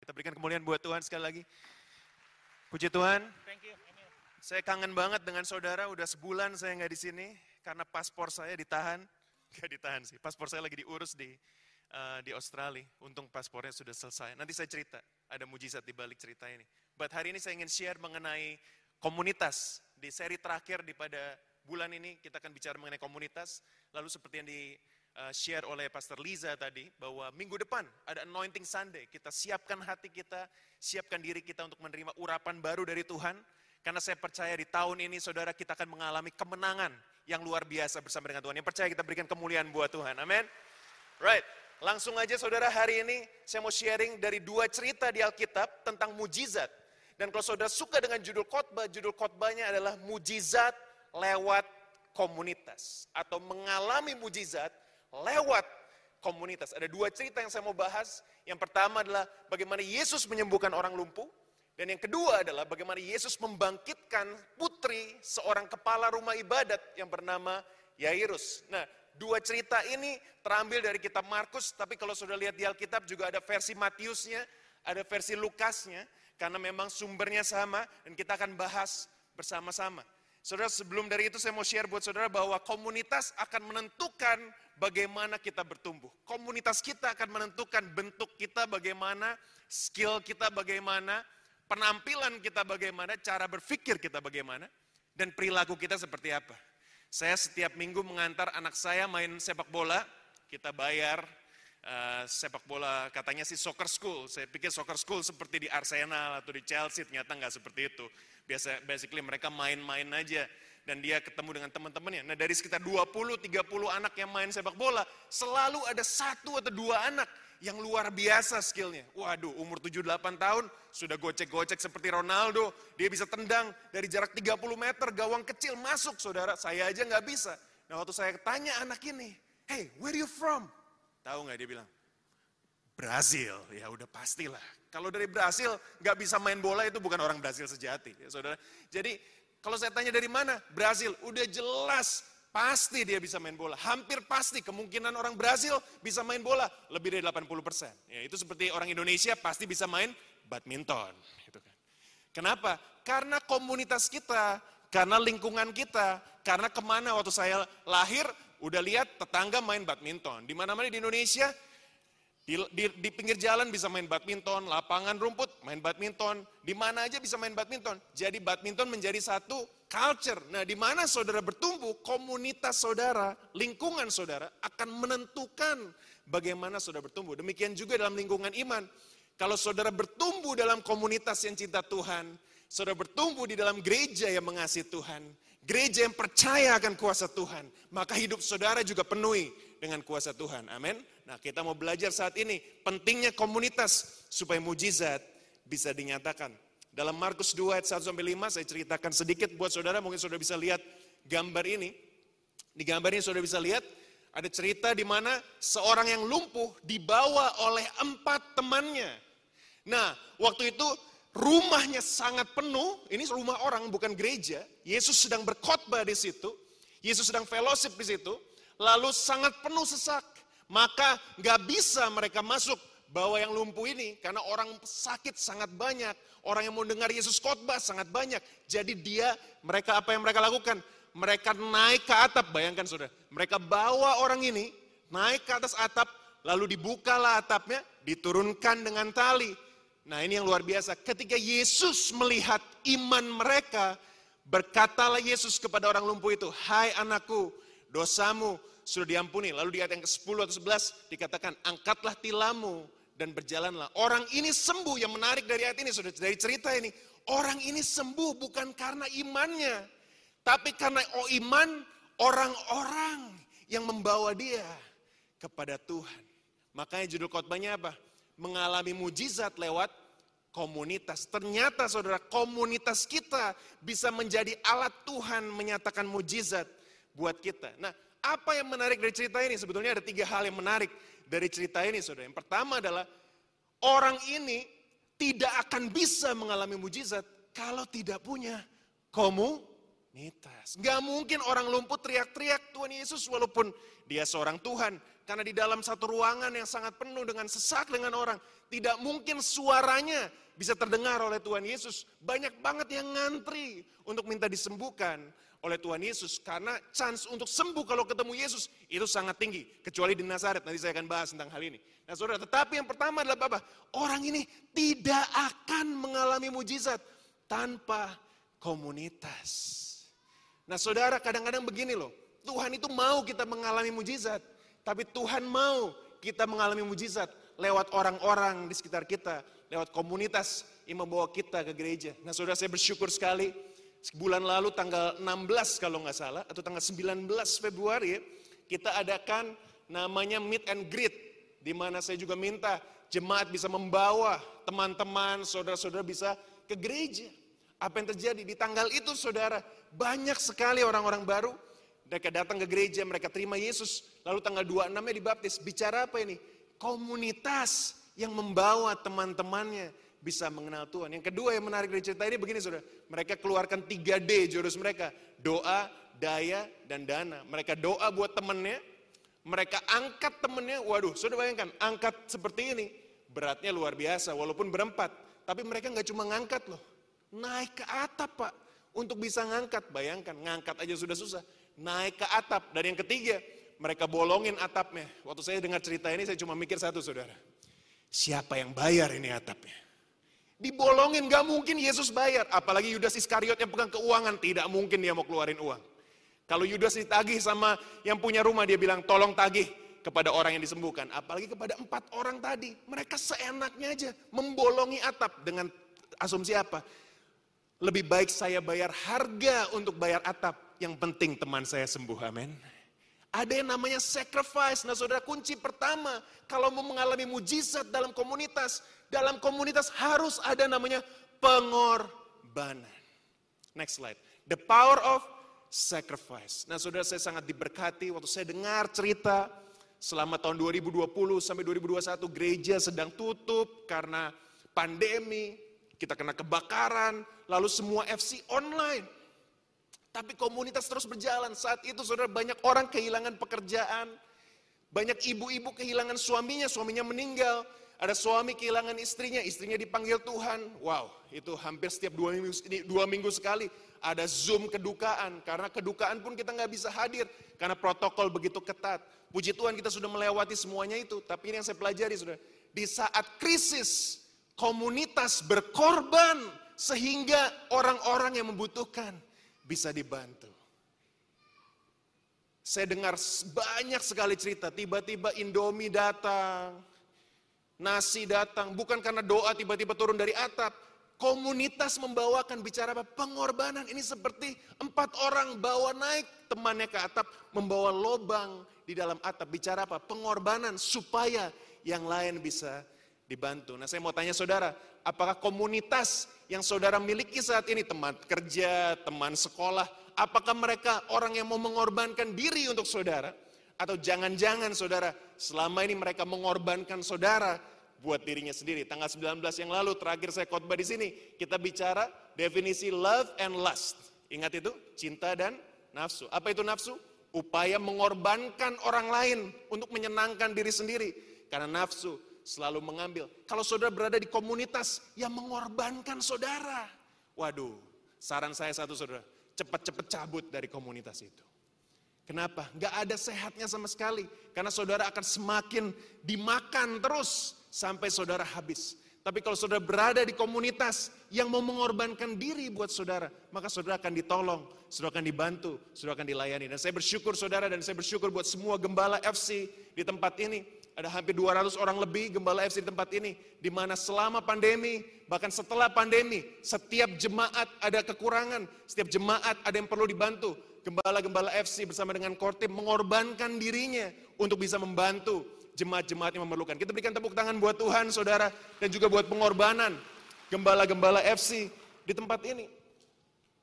Kita berikan kemuliaan buat Tuhan sekali lagi. Puji Tuhan. Thank you. Saya kangen banget dengan saudara, udah sebulan saya nggak di sini karena paspor saya ditahan. Nggak ditahan sih, paspor saya lagi diurus di uh, di Australia. Untung paspornya sudah selesai. Nanti saya cerita, ada mujizat di balik cerita ini. But hari ini saya ingin share mengenai komunitas. Di seri terakhir di pada bulan ini kita akan bicara mengenai komunitas. Lalu seperti yang di share oleh Pastor Liza tadi, bahwa minggu depan ada Anointing Sunday. Kita siapkan hati kita, siapkan diri kita untuk menerima urapan baru dari Tuhan. Karena saya percaya di tahun ini saudara kita akan mengalami kemenangan yang luar biasa bersama dengan Tuhan. Yang percaya kita berikan kemuliaan buat Tuhan. Amin. Right. Langsung aja saudara hari ini saya mau sharing dari dua cerita di Alkitab tentang mujizat. Dan kalau saudara suka dengan judul khotbah, judul khotbahnya adalah mujizat lewat komunitas. Atau mengalami mujizat lewat komunitas. Ada dua cerita yang saya mau bahas. Yang pertama adalah bagaimana Yesus menyembuhkan orang lumpuh. Dan yang kedua adalah bagaimana Yesus membangkitkan putri seorang kepala rumah ibadat yang bernama Yairus. Nah, dua cerita ini terambil dari kitab Markus, tapi kalau sudah lihat di Alkitab juga ada versi Matiusnya, ada versi Lukasnya, karena memang sumbernya sama dan kita akan bahas bersama-sama. Saudara, sebelum dari itu saya mau share buat saudara bahwa komunitas akan menentukan bagaimana kita bertumbuh. Komunitas kita akan menentukan bentuk kita bagaimana, skill kita bagaimana, penampilan kita bagaimana, cara berpikir kita bagaimana, dan perilaku kita seperti apa. Saya setiap minggu mengantar anak saya main sepak bola, kita bayar uh, sepak bola katanya sih soccer school. Saya pikir soccer school seperti di Arsenal atau di Chelsea, ternyata nggak seperti itu. Biasa basically mereka main-main aja dan dia ketemu dengan teman-temannya. Nah dari sekitar 20-30 anak yang main sepak bola, selalu ada satu atau dua anak yang luar biasa skillnya. Waduh, umur 7-8 tahun sudah gocek-gocek seperti Ronaldo. Dia bisa tendang dari jarak 30 meter, gawang kecil masuk saudara. Saya aja nggak bisa. Nah waktu saya tanya anak ini, hey where you from? Tahu nggak dia bilang? Brazil, ya udah pastilah. Kalau dari Brazil nggak bisa main bola itu bukan orang Brazil sejati, ya saudara. Jadi kalau saya tanya dari mana? Brazil, udah jelas Pasti dia bisa main bola. Hampir pasti kemungkinan orang Brazil bisa main bola lebih dari 80 persen. Ya, itu seperti orang Indonesia pasti bisa main badminton. Gitu kan. Kenapa? Karena komunitas kita, karena lingkungan kita, karena ke mana waktu saya lahir, udah lihat tetangga main badminton. Di mana-mana di Indonesia, di, di, di pinggir jalan bisa main badminton, lapangan rumput main badminton, di mana aja bisa main badminton. Jadi badminton menjadi satu culture. Nah, di mana saudara bertumbuh, komunitas saudara, lingkungan saudara akan menentukan bagaimana saudara bertumbuh. Demikian juga dalam lingkungan iman. Kalau saudara bertumbuh dalam komunitas yang cinta Tuhan, saudara bertumbuh di dalam gereja yang mengasihi Tuhan, gereja yang percaya akan kuasa Tuhan, maka hidup saudara juga penuhi dengan kuasa Tuhan. Amin. Nah, kita mau belajar saat ini pentingnya komunitas supaya mujizat bisa dinyatakan. Dalam Markus 2 ayat 1 sampai 5 saya ceritakan sedikit buat saudara, mungkin saudara bisa lihat gambar ini. Di gambar ini saudara bisa lihat ada cerita di mana seorang yang lumpuh dibawa oleh empat temannya. Nah, waktu itu rumahnya sangat penuh, ini rumah orang bukan gereja. Yesus sedang berkhotbah di situ, Yesus sedang fellowship di situ, lalu sangat penuh sesak. Maka nggak bisa mereka masuk bawa yang lumpuh ini karena orang sakit sangat banyak, orang yang mau dengar Yesus khotbah sangat banyak. Jadi dia mereka apa yang mereka lakukan? Mereka naik ke atap, bayangkan Saudara. Mereka bawa orang ini naik ke atas atap, lalu dibukalah atapnya, diturunkan dengan tali. Nah, ini yang luar biasa. Ketika Yesus melihat iman mereka, berkatalah Yesus kepada orang lumpuh itu, "Hai anakku, dosamu sudah diampuni." Lalu di ayat yang ke-10 atau 11 dikatakan, "Angkatlah tilammu dan berjalanlah. Orang ini sembuh yang menarik dari ayat ini, sudah dari cerita ini. Orang ini sembuh bukan karena imannya, tapi karena oh iman orang-orang yang membawa dia kepada Tuhan. Makanya judul khotbahnya apa? Mengalami mujizat lewat komunitas. Ternyata saudara, komunitas kita bisa menjadi alat Tuhan menyatakan mujizat buat kita. Nah, apa yang menarik dari cerita ini? Sebetulnya ada tiga hal yang menarik dari cerita ini saudara. Yang pertama adalah orang ini tidak akan bisa mengalami mujizat kalau tidak punya komunitas. Gak mungkin orang lumpuh teriak-teriak Tuhan Yesus walaupun dia seorang Tuhan. Karena di dalam satu ruangan yang sangat penuh dengan sesak dengan orang, tidak mungkin suaranya bisa terdengar oleh Tuhan Yesus. Banyak banget yang ngantri untuk minta disembuhkan oleh Tuhan Yesus. Karena chance untuk sembuh kalau ketemu Yesus itu sangat tinggi. Kecuali di Nazaret, nanti saya akan bahas tentang hal ini. Nah saudara, tetapi yang pertama adalah Bapak, orang ini tidak akan mengalami mujizat tanpa komunitas. Nah saudara, kadang-kadang begini loh, Tuhan itu mau kita mengalami mujizat. Tapi Tuhan mau kita mengalami mujizat lewat orang-orang di sekitar kita, lewat komunitas yang membawa kita ke gereja. Nah saudara saya bersyukur sekali, sebulan lalu tanggal 16 kalau nggak salah, atau tanggal 19 Februari, kita adakan namanya meet and greet, di mana saya juga minta jemaat bisa membawa teman-teman, saudara-saudara bisa ke gereja. Apa yang terjadi di tanggal itu saudara, banyak sekali orang-orang baru mereka datang ke gereja, mereka terima Yesus. Lalu tanggal 26-nya dibaptis. Bicara apa ini? Komunitas yang membawa teman-temannya bisa mengenal Tuhan. Yang kedua yang menarik dari cerita ini begini saudara. Mereka keluarkan 3D jurus mereka. Doa, daya, dan dana. Mereka doa buat temennya. Mereka angkat temennya. Waduh, sudah bayangkan. Angkat seperti ini. Beratnya luar biasa walaupun berempat. Tapi mereka nggak cuma ngangkat loh. Naik ke atap pak. Untuk bisa ngangkat. Bayangkan, ngangkat aja sudah susah naik ke atap. Dan yang ketiga, mereka bolongin atapnya. Waktu saya dengar cerita ini, saya cuma mikir satu saudara. Siapa yang bayar ini atapnya? Dibolongin, gak mungkin Yesus bayar. Apalagi Yudas Iskariot yang pegang keuangan, tidak mungkin dia mau keluarin uang. Kalau Yudas ditagih sama yang punya rumah, dia bilang tolong tagih kepada orang yang disembuhkan. Apalagi kepada empat orang tadi. Mereka seenaknya aja membolongi atap dengan asumsi apa? Lebih baik saya bayar harga untuk bayar atap yang penting teman saya sembuh, amin. Ada yang namanya sacrifice. Nah saudara kunci pertama, kalau mau mengalami mujizat dalam komunitas, dalam komunitas harus ada namanya pengorbanan. Next slide. The power of sacrifice. Nah saudara saya sangat diberkati waktu saya dengar cerita selama tahun 2020 sampai 2021 gereja sedang tutup karena pandemi, kita kena kebakaran, lalu semua FC online. Tapi komunitas terus berjalan. Saat itu saudara banyak orang kehilangan pekerjaan. Banyak ibu-ibu kehilangan suaminya, suaminya meninggal. Ada suami kehilangan istrinya, istrinya dipanggil Tuhan. Wow, itu hampir setiap dua minggu, dua minggu sekali ada Zoom kedukaan. Karena kedukaan pun kita nggak bisa hadir. Karena protokol begitu ketat. Puji Tuhan kita sudah melewati semuanya itu. Tapi ini yang saya pelajari saudara. Di saat krisis, komunitas berkorban sehingga orang-orang yang membutuhkan bisa dibantu. Saya dengar banyak sekali cerita, tiba-tiba Indomie datang, nasi datang, bukan karena doa tiba-tiba turun dari atap, komunitas membawakan bicara apa? Pengorbanan. Ini seperti empat orang bawa naik temannya ke atap, membawa lobang di dalam atap. Bicara apa? Pengorbanan supaya yang lain bisa dibantu. Nah saya mau tanya saudara, apakah komunitas yang saudara miliki saat ini, teman kerja, teman sekolah, apakah mereka orang yang mau mengorbankan diri untuk saudara? Atau jangan-jangan saudara, selama ini mereka mengorbankan saudara buat dirinya sendiri. Tanggal 19 yang lalu terakhir saya khotbah di sini, kita bicara definisi love and lust. Ingat itu? Cinta dan nafsu. Apa itu nafsu? Upaya mengorbankan orang lain untuk menyenangkan diri sendiri. Karena nafsu selalu mengambil. Kalau saudara berada di komunitas yang mengorbankan saudara. Waduh, saran saya satu saudara, cepat-cepat cabut dari komunitas itu. Kenapa? Gak ada sehatnya sama sekali. Karena saudara akan semakin dimakan terus sampai saudara habis. Tapi kalau saudara berada di komunitas yang mau mengorbankan diri buat saudara, maka saudara akan ditolong, saudara akan dibantu, saudara akan dilayani. Dan saya bersyukur saudara dan saya bersyukur buat semua gembala FC di tempat ini ada hampir 200 orang lebih gembala FC di tempat ini. Di mana selama pandemi, bahkan setelah pandemi, setiap jemaat ada kekurangan. Setiap jemaat ada yang perlu dibantu. Gembala-gembala FC bersama dengan core mengorbankan dirinya untuk bisa membantu jemaat-jemaat yang memerlukan. Kita berikan tepuk tangan buat Tuhan, saudara, dan juga buat pengorbanan gembala-gembala FC di tempat ini.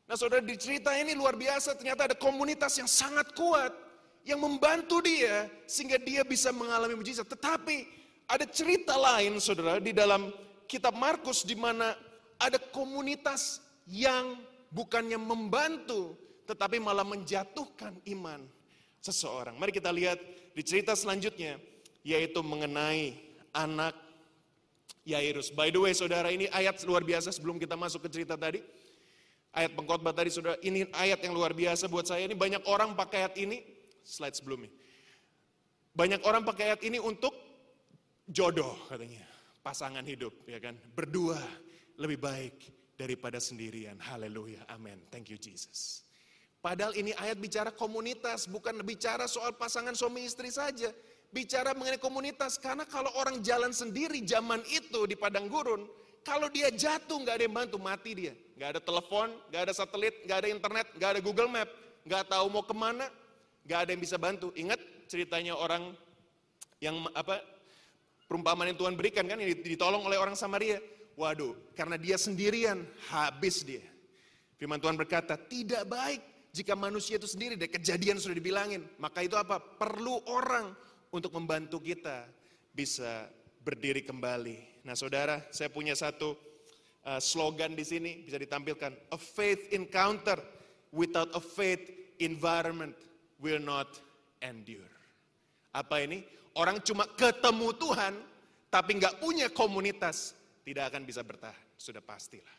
Nah saudara di cerita ini luar biasa, ternyata ada komunitas yang sangat kuat yang membantu dia sehingga dia bisa mengalami mujizat. Tetapi ada cerita lain saudara di dalam kitab Markus di mana ada komunitas yang bukannya membantu tetapi malah menjatuhkan iman seseorang. Mari kita lihat di cerita selanjutnya, yaitu mengenai anak Yairus. By the way, saudara, ini ayat luar biasa sebelum kita masuk ke cerita tadi. Ayat pengkhotbah tadi, saudara, ini ayat yang luar biasa buat saya. Ini banyak orang pakai ayat ini, slide sebelumnya. Banyak orang pakai ayat ini untuk jodoh katanya, pasangan hidup, ya kan? Berdua lebih baik daripada sendirian. Haleluya, amin. Thank you Jesus. Padahal ini ayat bicara komunitas, bukan bicara soal pasangan suami istri saja bicara mengenai komunitas. Karena kalau orang jalan sendiri zaman itu di padang gurun, kalau dia jatuh nggak ada yang bantu, mati dia. Nggak ada telepon, nggak ada satelit, nggak ada internet, nggak ada Google Map, nggak tahu mau ke mana, nggak ada yang bisa bantu. Ingat ceritanya orang yang apa perumpamaan yang Tuhan berikan kan, yang ditolong oleh orang Samaria. Waduh, karena dia sendirian, habis dia. Firman Tuhan berkata, tidak baik jika manusia itu sendiri, dari kejadian sudah dibilangin. Maka itu apa? Perlu orang untuk membantu kita bisa berdiri kembali. Nah saudara, saya punya satu uh, slogan di sini, bisa ditampilkan. A faith encounter without a faith environment will not endure. Apa ini? Orang cuma ketemu Tuhan, tapi nggak punya komunitas, tidak akan bisa bertahan. Sudah pastilah.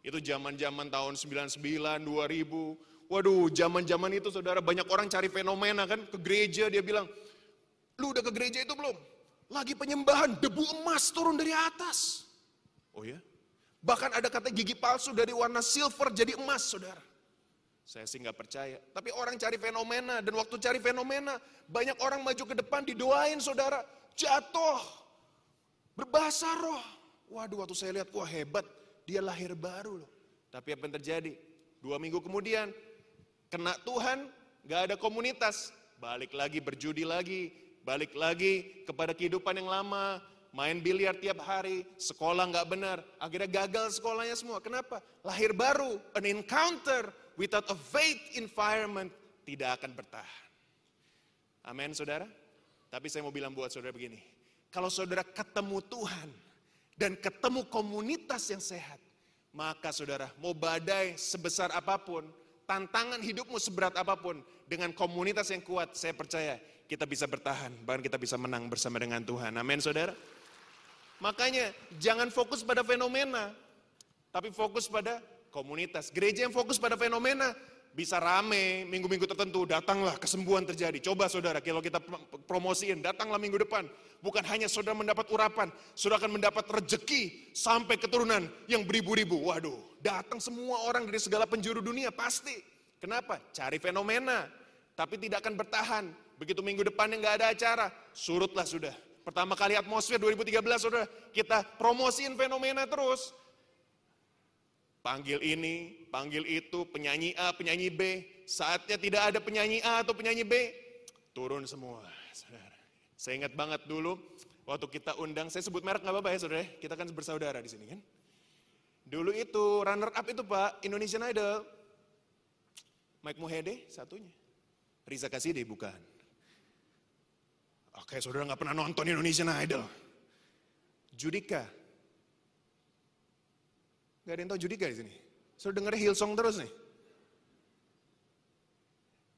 Itu zaman-zaman tahun 99, 2000, Waduh, zaman-zaman itu saudara banyak orang cari fenomena kan ke gereja dia bilang, Lu udah ke gereja itu belum? Lagi penyembahan, debu emas turun dari atas. Oh ya? Bahkan ada kata gigi palsu dari warna silver jadi emas, saudara. Saya sih nggak percaya. Tapi orang cari fenomena, dan waktu cari fenomena, banyak orang maju ke depan didoain, saudara. Jatuh, berbahasa roh. Waduh, waktu saya lihat, wah hebat, dia lahir baru loh. Tapi apa yang terjadi? Dua minggu kemudian, kena Tuhan, gak ada komunitas, balik lagi berjudi lagi, balik lagi kepada kehidupan yang lama, main biliar tiap hari, sekolah nggak benar, akhirnya gagal sekolahnya semua. Kenapa? Lahir baru, an encounter without a faith environment tidak akan bertahan. Amin, saudara. Tapi saya mau bilang buat saudara begini, kalau saudara ketemu Tuhan dan ketemu komunitas yang sehat, maka saudara mau badai sebesar apa pun, tantangan hidupmu seberat apa pun, dengan komunitas yang kuat, saya percaya kita bisa bertahan, bahkan kita bisa menang bersama dengan Tuhan. Amin, saudara. Makanya jangan fokus pada fenomena, tapi fokus pada komunitas. Gereja yang fokus pada fenomena bisa rame minggu-minggu tertentu, datanglah kesembuhan terjadi. Coba saudara, kalau kita promosiin, datanglah minggu depan. Bukan hanya saudara mendapat urapan, saudara akan mendapat rejeki sampai keturunan yang beribu-ribu. Waduh, datang semua orang dari segala penjuru dunia, pasti. Kenapa? Cari fenomena, tapi tidak akan bertahan. Begitu minggu depannya nggak ada acara, surutlah sudah. Pertama kali atmosfer 2013 sudah kita promosiin fenomena terus. Panggil ini, panggil itu, penyanyi A, penyanyi B. Saatnya tidak ada penyanyi A atau penyanyi B, turun semua. Saudara. Saya ingat banget dulu, waktu kita undang, saya sebut merek nggak apa-apa ya saudara, kita kan bersaudara di sini kan. Dulu itu runner up itu Pak, Indonesian Idol. Mike Mohede satunya. Riza Kaside bukan. Oke, saudara nggak pernah nonton Indonesian Idol. Judika. Gak ada yang tahu Judika di sini. Saudara dengar Hillsong terus nih.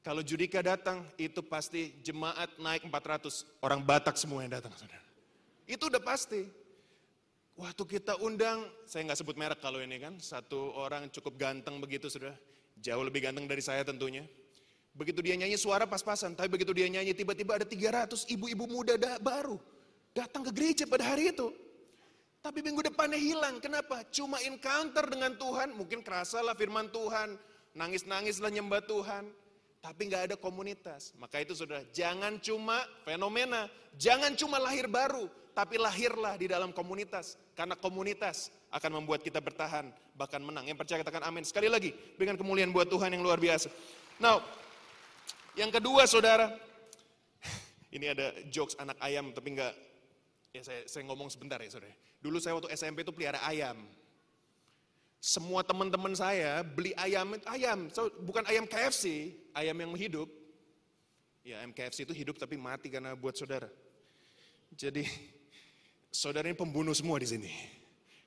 Kalau Judika datang, itu pasti jemaat naik 400. Orang Batak semua yang datang, saudara. Itu udah pasti. Waktu kita undang, saya nggak sebut merek kalau ini kan, satu orang cukup ganteng begitu, saudara. Jauh lebih ganteng dari saya tentunya. Begitu dia nyanyi suara pas-pasan, tapi begitu dia nyanyi tiba-tiba ada 300 ibu-ibu muda da baru datang ke gereja pada hari itu. Tapi minggu depannya hilang. Kenapa? Cuma encounter dengan Tuhan, mungkin kerasa lah firman Tuhan, nangis-nangis lah nyembah Tuhan. Tapi nggak ada komunitas. Maka itu saudara, jangan cuma fenomena, jangan cuma lahir baru, tapi lahirlah di dalam komunitas. Karena komunitas akan membuat kita bertahan, bahkan menang. Yang percaya katakan amin. Sekali lagi, berikan kemuliaan buat Tuhan yang luar biasa. Now, yang kedua saudara, ini ada jokes anak ayam tapi enggak, ya saya, saya ngomong sebentar ya saudara. Dulu saya waktu SMP itu pelihara ayam. Semua teman-teman saya beli ayam, ayam, so, bukan ayam KFC, ayam yang hidup. Ya ayam KFC itu hidup tapi mati karena buat saudara. Jadi saudara ini pembunuh semua di sini.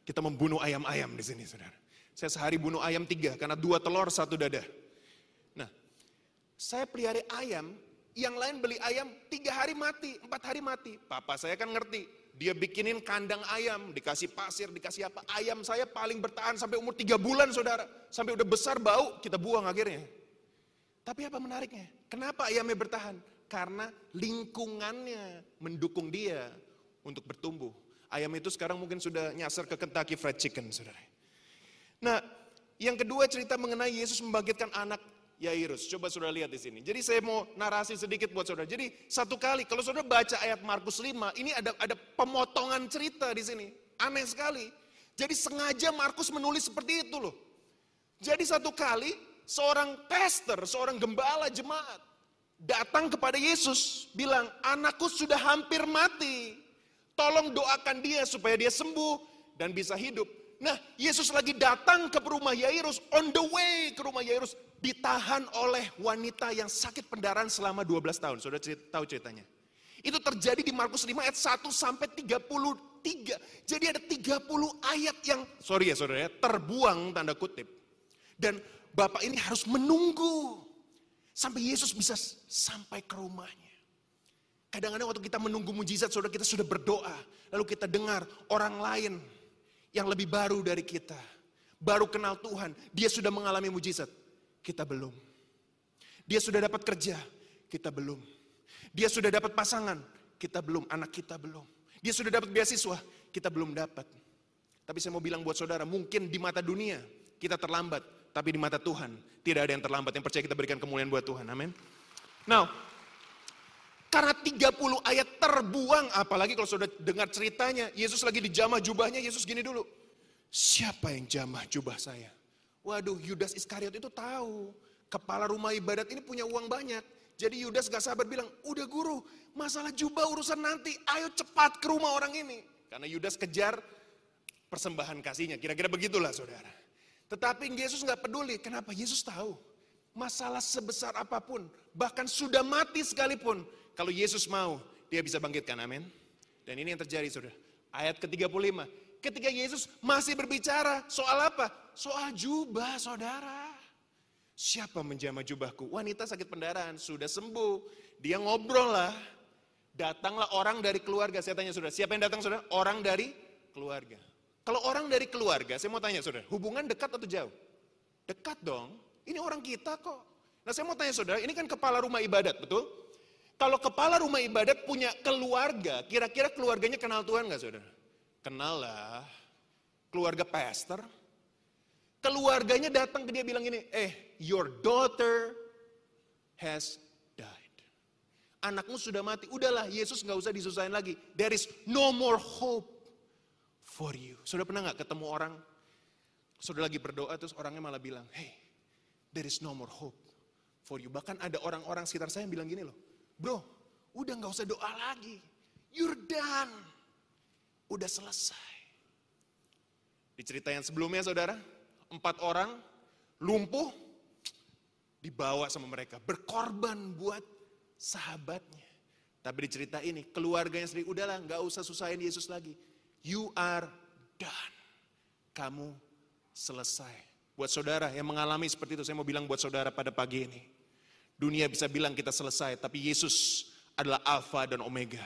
Kita membunuh ayam-ayam di sini saudara. Saya sehari bunuh ayam tiga karena dua telur satu dada. Saya pelihara ayam, Yang lain beli ayam, tiga hari mati, empat hari mati. Papa saya kan ngerti, dia bikinin kandang ayam, dikasih pasir, dikasih apa. Ayam saya paling bertahan sampai umur tiga bulan saudara. Sampai udah besar bau, kita buang akhirnya. Tapi apa menariknya? Kenapa ayamnya bertahan? Karena lingkungannya mendukung dia untuk bertumbuh. Ayam itu sekarang mungkin sudah nyasar ke Kentucky Fried Chicken, saudara. Nah, yang kedua cerita mengenai Yesus membangkitkan anak Yairus. Coba saudara lihat di sini. Jadi saya mau narasi sedikit buat saudara. Jadi satu kali, kalau saudara baca ayat Markus 5, ini ada ada pemotongan cerita di sini. Aneh sekali. Jadi sengaja Markus menulis seperti itu loh. Jadi satu kali, seorang pastor, seorang gembala jemaat, datang kepada Yesus, bilang, anakku sudah hampir mati. Tolong doakan dia supaya dia sembuh dan bisa hidup. Nah, Yesus lagi datang ke rumah Yairus, on the way ke rumah Yairus, ditahan oleh wanita yang sakit pendarahan selama 12 tahun. Sudah cerita, tahu ceritanya. Itu terjadi di Markus 5 ayat 1 sampai 33. Jadi ada 30 ayat yang, sorry ya saudara ya, terbuang tanda kutip. Dan Bapak ini harus menunggu sampai Yesus bisa sampai ke rumahnya. Kadang-kadang waktu kita menunggu mujizat, saudara kita sudah berdoa. Lalu kita dengar orang lain yang lebih baru dari kita. Baru kenal Tuhan, dia sudah mengalami mujizat. Kita belum. Dia sudah dapat kerja, kita belum. Dia sudah dapat pasangan, kita belum. Anak kita belum. Dia sudah dapat beasiswa, kita belum dapat. Tapi saya mau bilang buat saudara, mungkin di mata dunia kita terlambat, tapi di mata Tuhan tidak ada yang terlambat. Yang percaya kita berikan kemuliaan buat Tuhan. Amin. Now, karena 30 ayat terbuang, apalagi kalau sudah dengar ceritanya, Yesus lagi dijamah jubahnya, Yesus gini dulu. Siapa yang jamah jubah saya? Waduh, Yudas Iskariot itu tahu. Kepala rumah ibadat ini punya uang banyak. Jadi Yudas gak sabar bilang, udah guru, masalah jubah urusan nanti, ayo cepat ke rumah orang ini. Karena Yudas kejar persembahan kasihnya, kira-kira begitulah saudara. Tetapi Yesus gak peduli, kenapa? Yesus tahu. Masalah sebesar apa pun, bahkan sudah mati sekalipun, kalau Yesus mau, dia bisa bangkitkan, amin. Dan ini yang terjadi saudara. Ayat ke-35, ketika Yesus masih berbicara soal apa? Soal jubah saudara. Siapa menjamah jubahku? Wanita sakit pendarahan, sudah sembuh. Dia ngobrol lah. Datanglah orang dari keluarga. Saya tanya saudara, siapa yang datang saudara? Orang dari keluarga. Kalau orang dari keluarga, saya mau tanya saudara, hubungan dekat atau jauh? Dekat dong. Ini orang kita kok. Nah saya mau tanya saudara, ini kan kepala rumah ibadat, betul? Kalau kepala rumah ibadat punya keluarga, kira-kira keluarganya kenal Tuhan nggak saudara? Kenal lah. Keluarga pastor. Keluarganya datang ke dia bilang ini, eh your daughter has died. Anakmu sudah mati, udahlah Yesus nggak usah disusahin lagi. There is no more hope for you. Sudah pernah nggak ketemu orang, sudah lagi berdoa terus orangnya malah bilang, hey, there is no more hope for you. Bahkan ada orang-orang sekitar saya yang bilang gini loh, Bro, udah gak usah doa lagi. You're done. Udah selesai. Di cerita yang sebelumnya saudara, empat orang lumpuh dibawa sama mereka. Berkorban buat sahabatnya. Tapi di cerita ini, keluarganya sendiri, udahlah gak usah susahin Yesus lagi. You are done. Kamu selesai. Buat saudara yang mengalami seperti itu, saya mau bilang buat saudara pada pagi ini. Dunia bisa bilang kita selesai, tapi Yesus adalah Alfa dan Omega.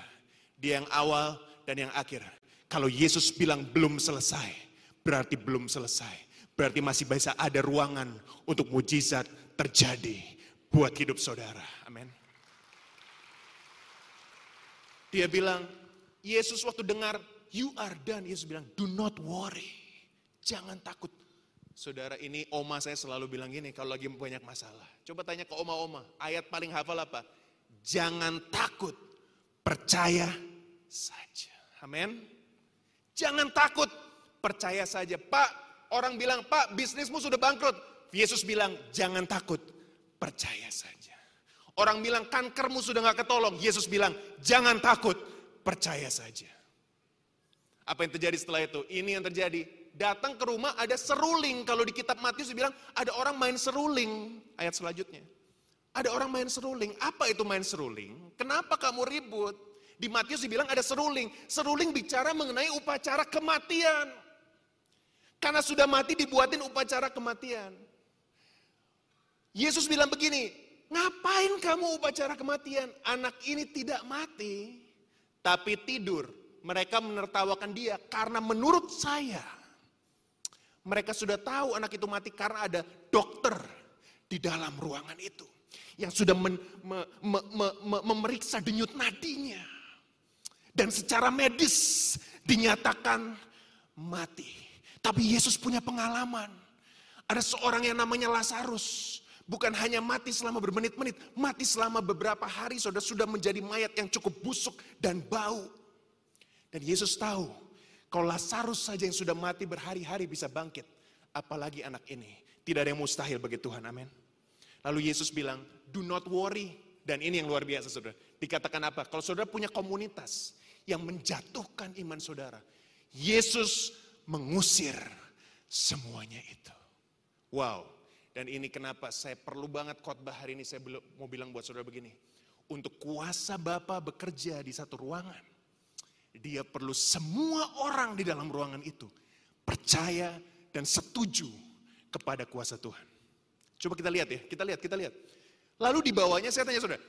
Dia yang awal dan yang akhir. Kalau Yesus bilang belum selesai, berarti belum selesai. Berarti masih bisa ada ruangan untuk mujizat terjadi buat hidup saudara. Amin. Dia bilang, Yesus waktu dengar, you are done. Yesus bilang, do not worry. Jangan takut. Saudara ini oma saya selalu bilang gini kalau lagi banyak masalah. Coba tanya ke oma-oma, ayat paling hafal apa? Jangan takut, percaya saja. Amin. Jangan takut, percaya saja. Pak, orang bilang, Pak bisnismu sudah bangkrut. Yesus bilang, jangan takut, percaya saja. Orang bilang, kankermu sudah gak ketolong. Yesus bilang, jangan takut, percaya saja. Apa yang terjadi setelah itu? Ini yang terjadi datang ke rumah ada seruling. Kalau di kitab Matius dibilang ada orang main seruling. Ayat selanjutnya. Ada orang main seruling. Apa itu main seruling? Kenapa kamu ribut? Di Matius dibilang ada seruling. Seruling bicara mengenai upacara kematian. Karena sudah mati dibuatin upacara kematian. Yesus bilang begini, Ngapain kamu upacara kematian? Anak ini tidak mati, tapi tidur. Mereka menertawakan dia karena menurut saya, mereka sudah tahu anak itu mati karena ada dokter di dalam ruangan itu. Yang sudah men, me, me, me, me, memeriksa denyut nadinya. Dan secara medis dinyatakan mati. Tapi Yesus punya pengalaman. Ada seorang yang namanya Lazarus. Bukan hanya mati selama bermenit-menit, mati selama beberapa hari sudah sudah menjadi mayat yang cukup busuk dan bau. Dan Yesus tahu, kalau Lazarus saja yang sudah mati berhari-hari bisa bangkit, apalagi anak ini. Tidak ada yang mustahil bagi Tuhan, amin. Lalu Yesus bilang, do not worry. Dan ini yang luar biasa saudara. Dikatakan apa? Kalau saudara punya komunitas yang menjatuhkan iman saudara. Yesus mengusir semuanya itu. Wow, dan ini kenapa saya perlu banget khotbah hari ini saya mau bilang buat saudara begini. Untuk kuasa Bapa bekerja di satu ruangan, dia perlu semua orang di dalam ruangan itu percaya dan setuju kepada kuasa Tuhan. Coba kita lihat ya, kita lihat, kita lihat. Lalu di bawahnya saya tanya saudara,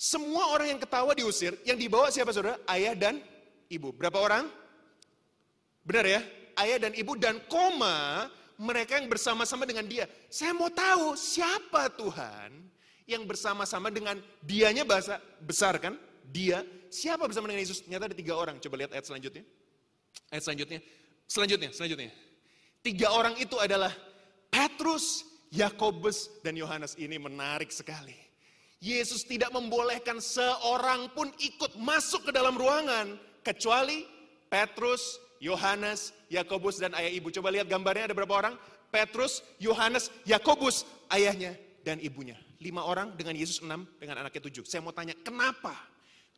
semua orang yang ketawa diusir, yang dibawa siapa saudara? Ayah dan ibu. Berapa orang? Benar ya? Ayah dan ibu dan koma mereka yang bersama-sama dengan dia. Saya mau tahu siapa Tuhan yang bersama-sama dengan dianya bahasa besar kan? Dia. Siapa bersama dengan Yesus? Ternyata ada tiga orang. Coba lihat ayat selanjutnya. Ayat selanjutnya. Selanjutnya, selanjutnya. Tiga orang itu adalah Petrus, Yakobus, dan Yohanes. Ini menarik sekali. Yesus tidak membolehkan seorang pun ikut masuk ke dalam ruangan. Kecuali Petrus, Yohanes, Yakobus dan ayah ibu. Coba lihat gambarnya ada berapa orang? Petrus, Yohanes, Yakobus, ayahnya dan ibunya. Lima orang dengan Yesus enam, dengan anaknya tujuh. Saya mau tanya, kenapa?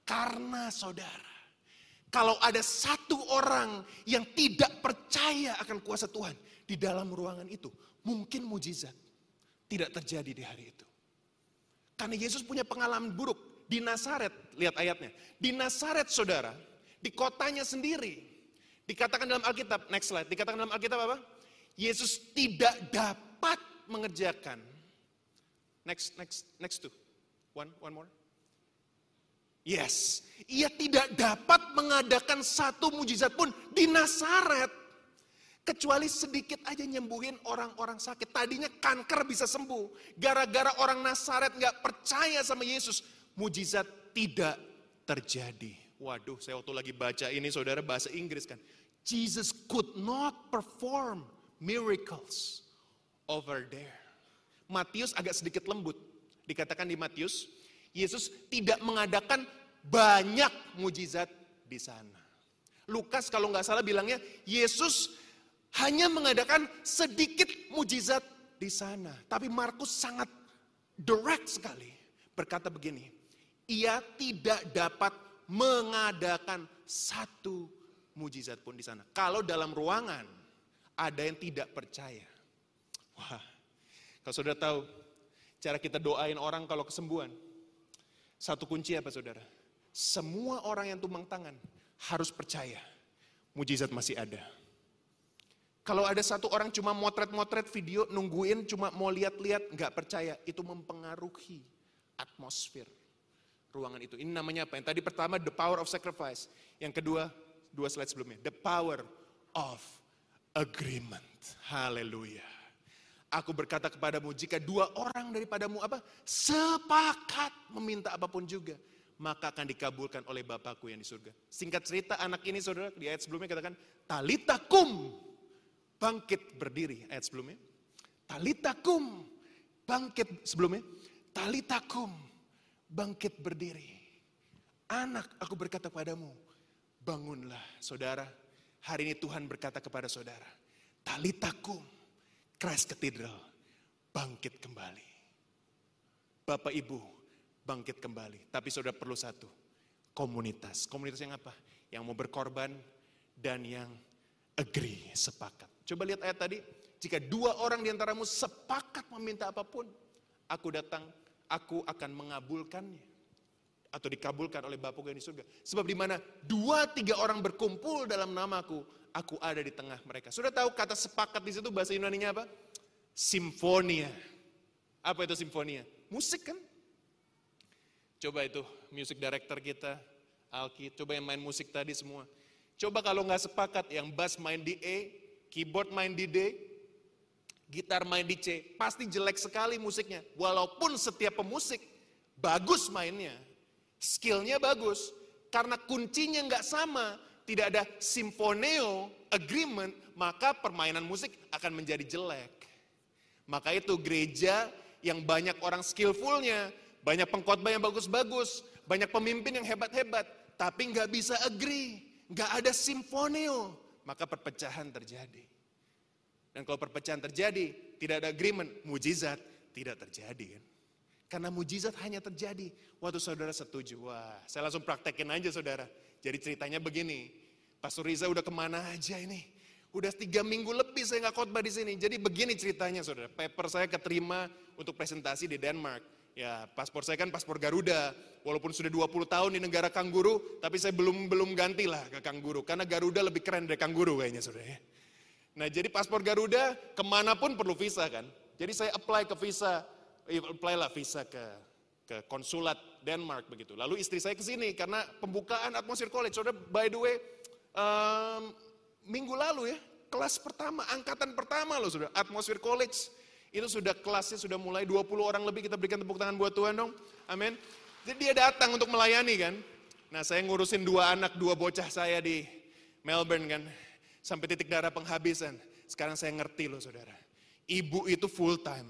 Karena saudara, kalau ada satu orang yang tidak percaya akan kuasa Tuhan di dalam ruangan itu, mungkin mujizat tidak terjadi di hari itu. Karena Yesus punya pengalaman buruk di Nazaret, lihat ayatnya. Di Nazaret saudara, di kotanya sendiri, Dikatakan dalam Alkitab, next slide, dikatakan dalam Alkitab apa? Yesus tidak dapat mengerjakan. Next, next, next two. One, one more. Yes, ia tidak dapat mengadakan satu mujizat pun di Nazaret. Kecuali sedikit aja nyembuhin orang-orang sakit. Tadinya kanker bisa sembuh. Gara-gara orang Nazaret nggak percaya sama Yesus. Mujizat tidak terjadi. Waduh, saya waktu lagi baca ini saudara bahasa Inggris kan. Jesus could not perform miracles over there. Matius agak sedikit lembut. Dikatakan di Matius, Yesus tidak mengadakan banyak mujizat di sana. Lukas kalau nggak salah bilangnya, Yesus hanya mengadakan sedikit mujizat di sana. Tapi Markus sangat direct sekali. Berkata begini, ia tidak dapat mengadakan satu mujizat pun di sana. Kalau dalam ruangan ada yang tidak percaya. Wah, kalau saudara tahu cara kita doain orang kalau kesembuhan. Satu kunci apa saudara? Semua orang yang tumbang tangan harus percaya mujizat masih ada. Kalau ada satu orang cuma motret-motret video, nungguin cuma mau lihat-lihat, nggak percaya, itu mempengaruhi atmosfer ruangan itu. Ini namanya apa? Yang tadi pertama the power of sacrifice. Yang kedua, dua slide sebelumnya, the power of agreement. Haleluya. Aku berkata kepadamu, jika dua orang daripadamu apa? Sepakat meminta apa pun juga, maka akan dikabulkan oleh Bapakku yang di surga. Singkat cerita anak ini saudara, di ayat sebelumnya katakan, talitakum, bangkit berdiri. Ayat sebelumnya, talitakum, bangkit sebelumnya, talitakum, bangkit berdiri. Anak aku berkata padamu, bangunlah saudara. Hari ini Tuhan berkata kepada saudara, talitakum, Christ Cathedral, bangkit kembali. Bapak Ibu, bangkit kembali. Tapi saudara perlu satu, komunitas. Komunitas yang apa? Yang mau berkorban dan yang agree, sepakat. Coba lihat ayat tadi, jika dua orang diantaramu sepakat meminta apa pun, aku datang aku akan mengabulkannya. Atau dikabulkan oleh Bapa yang di surga. Sebab di mana dua tiga orang berkumpul dalam namaku, aku ada di tengah mereka. Sudah tahu kata sepakat di situ bahasa Yunani-nya apa? Simfonia. Apa itu simfonia? Musik kan? Coba itu music director kita, Alki, coba yang main musik tadi semua. Coba kalau nggak sepakat, yang bass main di E, keyboard main di D, gitar main di C, pasti jelek sekali musiknya. Walaupun setiap pemusik bagus mainnya, skillnya bagus, karena kuncinya nggak sama, tidak ada simfoneo agreement, maka permainan musik akan menjadi jelek. Maka itu gereja yang banyak orang skillfulnya, banyak pengkhotbah yang bagus-bagus, banyak pemimpin yang hebat-hebat, tapi nggak bisa agree, nggak ada simfoneo, maka perpecahan terjadi. Dan kalau perpecahan terjadi, tidak ada agreement, mujizat tidak terjadi kan. Karena mujizat hanya terjadi waktu saudara setuju. Wah, saya langsung praktekin aja saudara. Jadi ceritanya begini, Pastor Riza udah ke mana aja ini? Udah tiga minggu lebih saya nggak khotbah di sini. Jadi begini ceritanya saudara. Paper saya keterima untuk presentasi di Denmark. Ya, paspor saya kan paspor Garuda. Walaupun sudah 20 tahun di negara kangguru, tapi saya belum belum ganti lah ke kangguru. Karena Garuda lebih keren dari kangguru kayaknya saudara ya. Nah jadi paspor Garuda ke mana pun perlu visa kan. Jadi saya apply ke visa, apply lah visa ke ke konsulat Denmark begitu. Lalu istri saya ke sini karena pembukaan atmosfer college. Saudara, by the way, um, minggu lalu ya, kelas pertama, angkatan pertama loh sudah, atmosfer college. Itu sudah kelasnya sudah mulai 20 orang lebih kita berikan tepuk tangan buat Tuhan dong. Amin. Jadi dia datang untuk melayani kan. Nah saya ngurusin dua anak, dua bocah saya di Melbourne kan sampai titik darah penghabisan. Sekarang saya ngerti loh saudara. Ibu itu full time.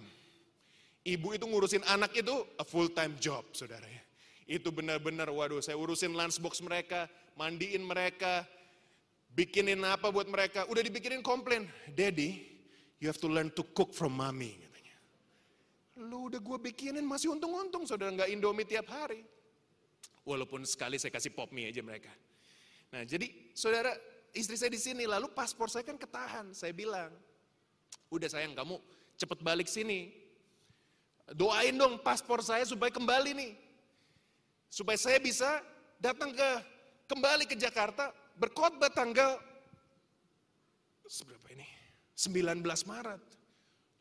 Ibu itu ngurusin anak itu a full time job saudara ya. Itu benar-benar waduh saya urusin lunchbox mereka, mandiin mereka, bikinin apa buat mereka. Udah dibikinin komplain. Daddy, you have to learn to cook from mommy. Katanya. Lu udah gue bikinin masih untung-untung saudara nggak indomie tiap hari. Walaupun sekali saya kasih pop mie aja mereka. Nah jadi saudara istri saya di sini, lalu paspor saya kan ketahan. Saya bilang, udah sayang kamu cepet balik sini. Doain dong paspor saya supaya kembali nih. Supaya saya bisa datang ke kembali ke Jakarta berkhotbah tanggal seberapa ini? 19 Maret.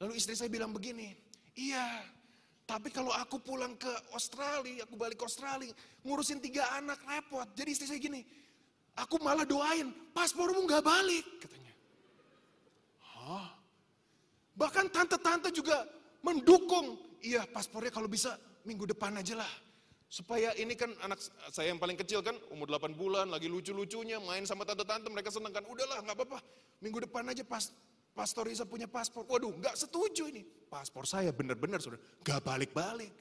Lalu istri saya bilang begini, iya tapi kalau aku pulang ke Australia, aku balik ke Australia, ngurusin tiga anak repot. Jadi istri saya gini, Aku malah doain, paspormu nggak balik katanya. Hah? Bahkan tante-tante juga mendukung. Iya paspornya kalau bisa minggu depan aja lah. Supaya ini kan anak saya yang paling kecil kan umur 8 bulan lagi lucu-lucunya main sama tante-tante mereka seneng kan. Udahlah nggak apa-apa minggu depan aja pas Pastor Isa punya paspor. Waduh nggak setuju ini. Paspor saya benar-benar sudah nggak balik-balik.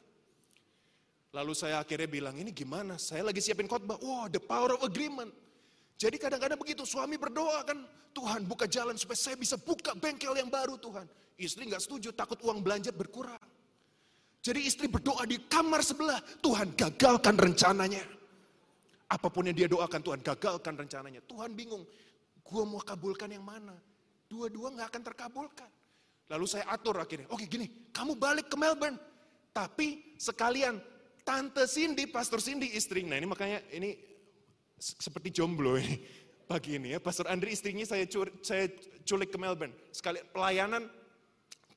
Lalu saya akhirnya bilang ini gimana? Saya lagi siapin khotbah. Wow the power of agreement. Jadi kadang-kadang begitu suami berdoa kan, Tuhan buka jalan supaya saya bisa buka bengkel yang baru Tuhan. Istri nggak setuju, takut uang belanja berkurang. Jadi istri berdoa di kamar sebelah, Tuhan gagalkan rencananya. Apa pun yang dia doakan, Tuhan gagalkan rencananya. Tuhan bingung, gua mau kabulkan yang mana? Dua-dua nggak akan terkabulkan. Lalu saya atur akhirnya, oke gini, kamu balik ke Melbourne. Tapi sekalian Tante Cindy, Pastor Cindy istri, nah ini makanya ini seperti jomblo ini pagi ini ya. Pastor Andri istrinya saya, cur, saya culik ke Melbourne. Sekali pelayanan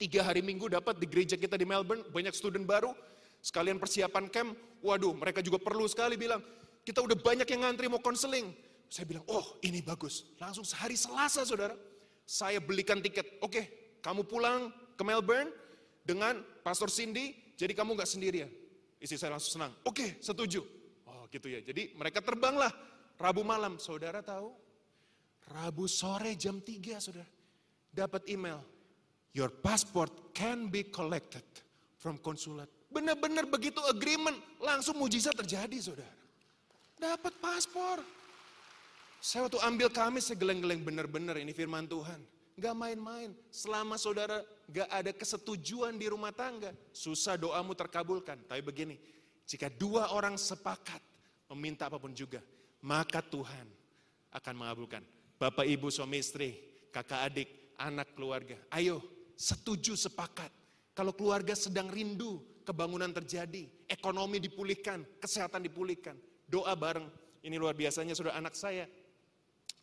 tiga hari minggu dapat di gereja kita di Melbourne, banyak student baru, sekalian persiapan camp, waduh mereka juga perlu sekali bilang, kita udah banyak yang ngantri mau konseling. Saya bilang, oh ini bagus. Langsung sehari Selasa saudara, saya belikan tiket. Oke, kamu pulang ke Melbourne dengan Pastor Cindy, jadi kamu nggak sendirian. Istri saya langsung senang. Oke, setuju. Oh gitu ya. Jadi mereka terbanglah Rabu malam, saudara tahu? Rabu sore jam 3 saudara. Dapat email. Your passport can be collected from konsulat. Benar-benar begitu agreement, langsung mujizat terjadi saudara. Dapat paspor. Saya waktu ambil kami segeleng-geleng benar-benar ini firman Tuhan. Gak main-main. Selama saudara gak ada kesetujuan di rumah tangga, susah doamu terkabulkan. Tapi begini, jika dua orang sepakat meminta apa pun juga, maka Tuhan akan mengabulkan. Bapak, ibu, suami, istri, kakak, adik, anak, keluarga. Ayo, setuju, sepakat. Kalau keluarga sedang rindu, kebangunan terjadi, ekonomi dipulihkan, kesehatan dipulihkan. Doa bareng. Ini luar biasanya sudah anak saya.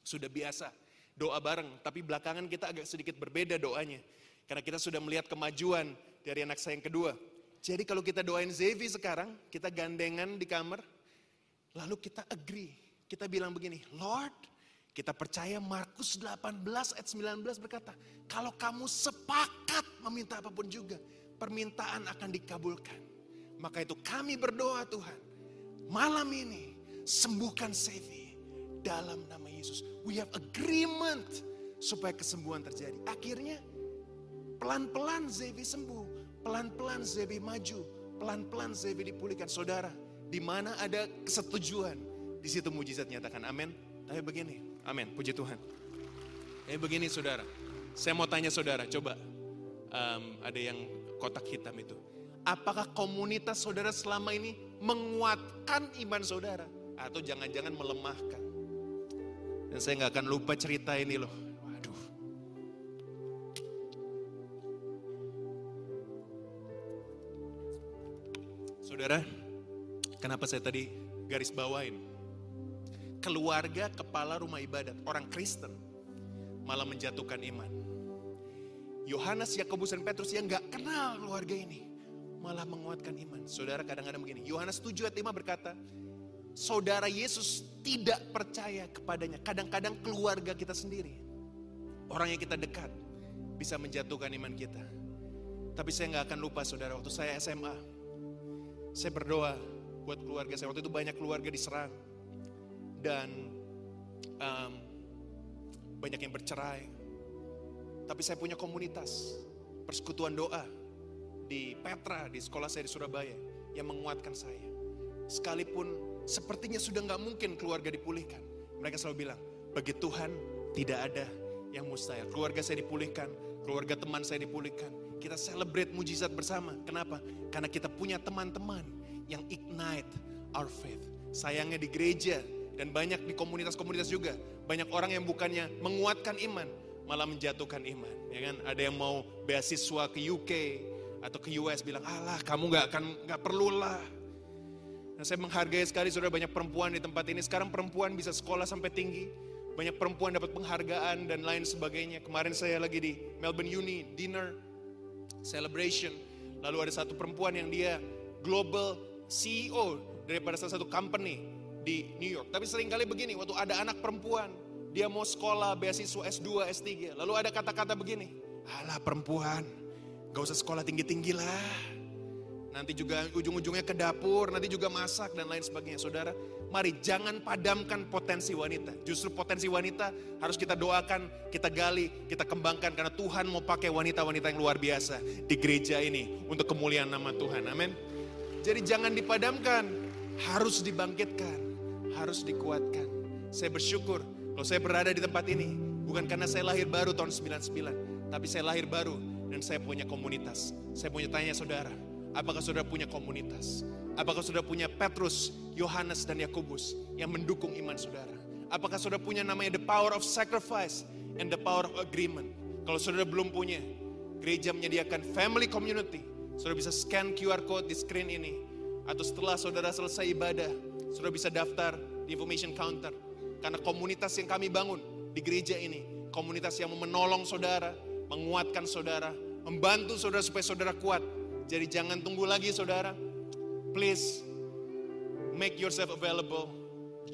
Sudah biasa doa bareng, tapi belakangan kita agak sedikit berbeda doanya. Karena kita sudah melihat kemajuan dari anak saya yang kedua. Jadi kalau kita doain Zevi sekarang, kita gandengan di kamar, lalu kita agree. Kita bilang begini, Lord, kita percaya Markus 18 ayat 19 berkata, kalau kamu sepakat meminta apa pun juga, permintaan akan dikabulkan. Maka itu kami berdoa Tuhan, malam ini sembuhkan Zevi dalam nama Yesus. We have agreement supaya kesembuhan terjadi. Akhirnya pelan-pelan Zevi sembuh Pelan-pelan Zebi maju, pelan-pelan Zebi dipulihkan. Saudara, di mana ada kesetujuan, di situ mujizat nyatakan. Amin. Tapi begini, amin. Puji Tuhan. Tapi begini saudara, saya mau tanya saudara, coba um, ada yang kotak hitam itu. Apakah komunitas saudara selama ini menguatkan iman saudara? Atau jangan-jangan melemahkan? Dan saya nggak akan lupa cerita ini loh. Saudara, kenapa saya tadi garis bawain? Keluarga kepala rumah ibadat, orang Kristen, malah menjatuhkan iman. Yohanes, Yakobus, dan Petrus yang gak kenal keluarga ini, malah menguatkan iman. Saudara kadang-kadang begini, Yohanes 7 ayat 5 berkata, Saudara Yesus tidak percaya kepadanya. Kadang-kadang keluarga kita sendiri, orang yang kita dekat, bisa menjatuhkan iman kita. Tapi saya gak akan lupa saudara, waktu saya SMA, saya berdoa buat keluarga saya. Waktu itu banyak keluarga diserang. Dan um, banyak yang bercerai. Tapi saya punya komunitas, persekutuan doa di Petra, di sekolah saya di Surabaya, yang menguatkan saya. Sekalipun sepertinya sudah nggak mungkin keluarga dipulihkan. Mereka selalu bilang, bagi Tuhan tidak ada yang mustahil. Keluarga saya dipulihkan, keluarga teman saya dipulihkan, kita celebrate mujizat bersama. Kenapa? Karena kita punya teman-teman yang ignite our faith. Sayangnya di gereja dan banyak di komunitas-komunitas juga. Banyak orang yang bukannya menguatkan iman, malah menjatuhkan iman. Ya kan? Ada yang mau beasiswa ke UK atau ke US bilang, alah kamu gak akan gak perlulah. Nah, saya menghargai sekali sudah banyak perempuan di tempat ini. Sekarang perempuan bisa sekolah sampai tinggi. Banyak perempuan dapat penghargaan dan lain sebagainya. Kemarin saya lagi di Melbourne Uni, dinner celebration. Lalu ada satu perempuan yang dia global CEO daripada salah satu company di New York. Tapi sering kali begini, waktu ada anak perempuan, dia mau sekolah beasiswa S2, S3. Lalu ada kata-kata begini, alah perempuan, gak usah sekolah tinggi-tinggi lah. Nanti juga ujung-ujungnya ke dapur, nanti juga masak dan lain sebagainya. Saudara, Mari jangan padamkan potensi wanita. Justru potensi wanita harus kita doakan, kita gali, kita kembangkan. Karena Tuhan mau pakai wanita-wanita yang luar biasa di gereja ini untuk kemuliaan nama Tuhan. Amin. Jadi jangan dipadamkan, harus dibangkitkan, harus dikuatkan. Saya bersyukur kalau saya berada di tempat ini. Bukan karena saya lahir baru tahun 99. Tapi saya lahir baru dan saya punya komunitas. Saya punya tanya saudara, apakah saudara punya komunitas? Apakah saudara punya Petrus, Yohanes, dan Yakobus yang mendukung iman saudara? Apakah saudara punya namanya the power of sacrifice and the power of agreement? Kalau saudara belum punya, gereja menyediakan family community. Saudara bisa scan QR code di screen ini. Atau setelah saudara selesai ibadah, saudara bisa daftar di information counter. Karena komunitas yang kami bangun di gereja ini, komunitas yang menolong saudara, menguatkan saudara, membantu saudara supaya saudara kuat. Jadi jangan tunggu lagi saudara, Please make yourself available.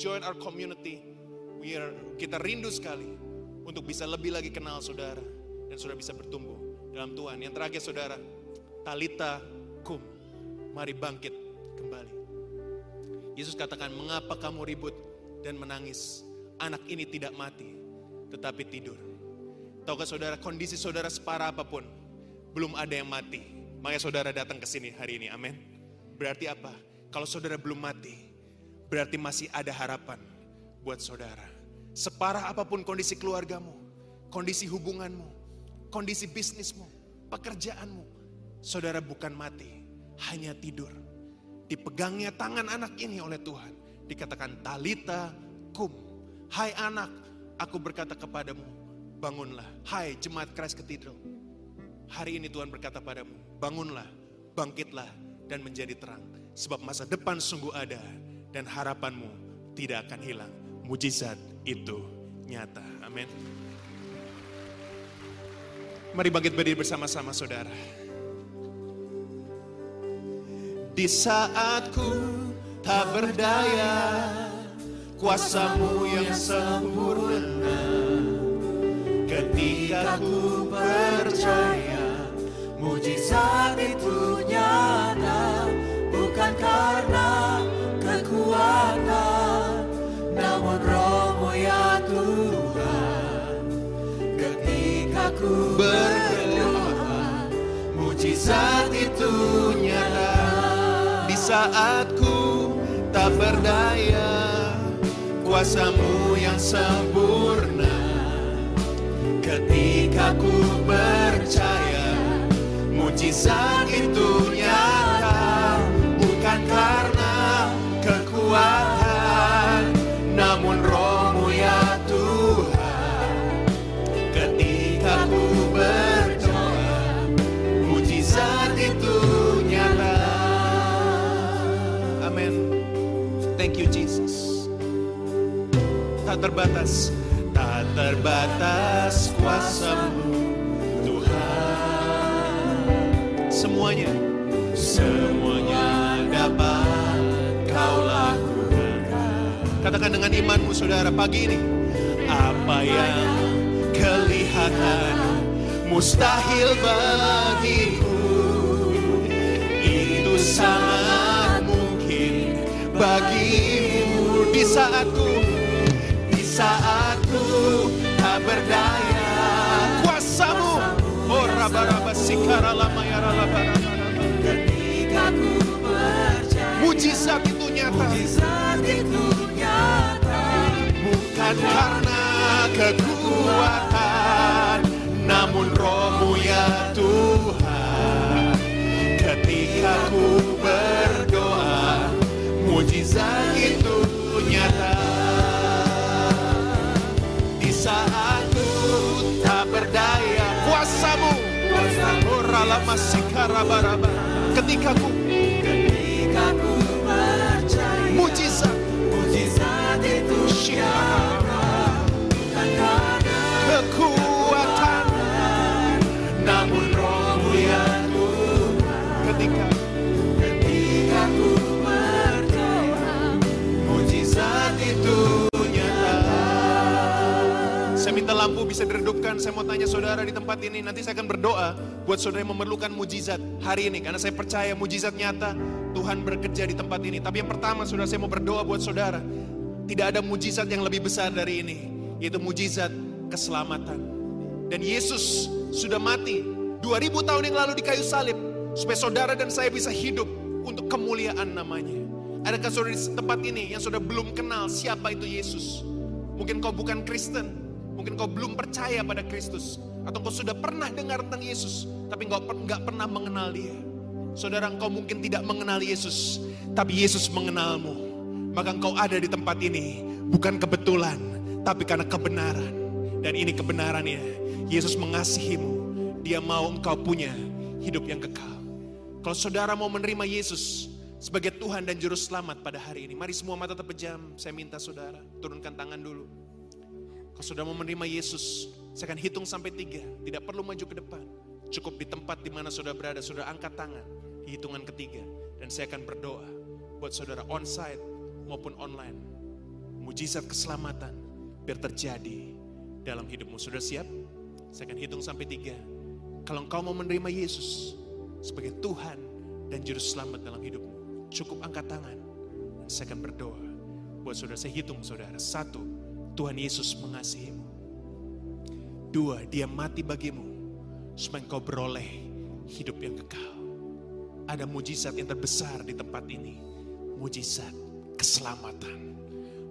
Join our community. We are, kita rindu sekali untuk bisa lebih lagi kenal saudara dan saudara bisa bertumbuh dalam Tuhan. Yang terakhir saudara, talita kum. Mari bangkit kembali. Yesus katakan, mengapa kamu ribut dan menangis? Anak ini tidak mati, tetapi tidur. Tahukah saudara, kondisi saudara separah apa pun, belum ada yang mati. Makanya saudara datang ke sini hari ini, amin. Berarti apa? Kalau saudara belum mati, berarti masih ada harapan buat saudara. Separah apa pun kondisi keluargamu, kondisi hubunganmu, kondisi bisnismu, pekerjaanmu, saudara bukan mati, hanya tidur. Dipegangnya tangan anak ini oleh Tuhan. Dikatakan talita kum. Hai anak, aku berkata kepadamu, bangunlah. Hai jemaat Christ Cathedral. Hari ini Tuhan berkata padamu, bangunlah, bangkitlah, dan menjadi terang. Sebab masa depan sungguh ada dan harapanmu tidak akan hilang. Mujizat itu nyata. Amin. Mari bangkit berdiri bersama-sama saudara. Di saat ku tak berdaya, kuasamu yang sempurna. Ketika ku percaya, Mujizat itu nyata bukan karena kekuatan, namun rohmu ya Tuhan. Ketika ku berdoa, mujizat itu. Di saat ku tak berdaya, kuasamu yang sempurna. Ketika ku percaya, mujizat itu Tak terbatas, tak terbatas kuasamu Tuhan. Semuanya, semuanya dapat kau lakukan. Katakan dengan imanmu saudara pagi ini. Apa yang kelihatan mustahil bagiku. Itu sangat mungkin bagimu di saatku. Saatku tak berdaya. Kuasamu. Oh raba-raba sikara lama ya raba ketika ku percaya, Mujizat itu nyata. mujizat itu nyata. Bukan karena kekuatan, namun rohmu ya Tuhan. Ketika ku Ketika ku Ketika ku percaya, mujizat, mujizat itu nyata. Bisa diredupkan. Saya mau tanya saudara di tempat ini. Nanti saya akan berdoa buat saudara yang memerlukan mujizat hari ini. Karena saya percaya mujizat nyata Tuhan bekerja di tempat ini. Tapi yang pertama saudara saya mau berdoa buat saudara. Tidak ada mujizat yang lebih besar dari ini. Yaitu mujizat keselamatan. Dan Yesus sudah mati 2000 tahun yang lalu di kayu salib. Supaya saudara dan saya bisa hidup untuk kemuliaan namanya. Adakah saudara di tempat ini yang saudara belum kenal siapa itu Yesus? Mungkin kau bukan Kristen, mungkin kau belum percaya pada Kristus, atau kau sudah pernah dengar tentang Yesus, tapi kau nggak pernah mengenal Dia. Saudara, engkau mungkin tidak mengenal Yesus, tapi Yesus mengenalmu. Maka engkau ada di tempat ini bukan kebetulan, tapi karena kebenaran. Dan ini kebenarannya. Yesus mengasihimu. Dia mau engkau punya hidup yang kekal. Kalau saudara mau menerima Yesus sebagai Tuhan dan Juru Selamat pada hari ini, mari semua mata terpejam. Saya minta saudara turunkan tangan dulu. Kalau saudara mau menerima Yesus, saya akan hitung sampai tiga. Tidak perlu maju ke depan. Cukup di tempat di mana saudara berada, saudara angkat tangan. Di hitungan ketiga. Dan saya akan berdoa buat saudara onsite maupun online. Mujizat keselamatan biar terjadi dalam hidupmu. Sudah siap? Saya akan hitung sampai tiga. Kalau engkau mau menerima Yesus sebagai Tuhan dan Juru Selamat dalam hidupmu, cukup angkat tangan. Dan saya akan berdoa buat saudara. Saya hitung saudara. Satu, Tuhan Yesus mengasihimu. Dua, dia mati bagimu supaya engkau beroleh hidup yang kekal. Ada mujizat yang terbesar di tempat ini. Mujizat keselamatan.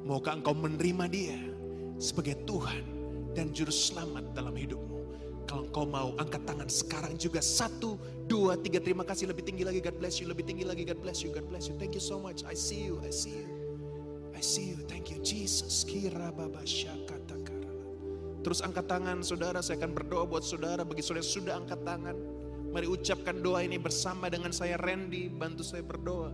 Maukah engkau menerima dia sebagai Tuhan dan Juru Selamat dalam hidupmu? Kalau engkau mau angkat tangan sekarang juga. Satu, dua, tiga. Terima kasih. Lebih tinggi lagi. God bless you. Lebih tinggi lagi. God bless you. God bless you. Thank you so much. I see you. I see you. See you. Thank you Jesus. Kira. Terus angkat tangan saudara. Saya akan berdoa buat saudara. Bagi saudara yang sudah angkat tangan. Mari ucapkan doa ini bersama dengan saya Randy. Bantu saya berdoa.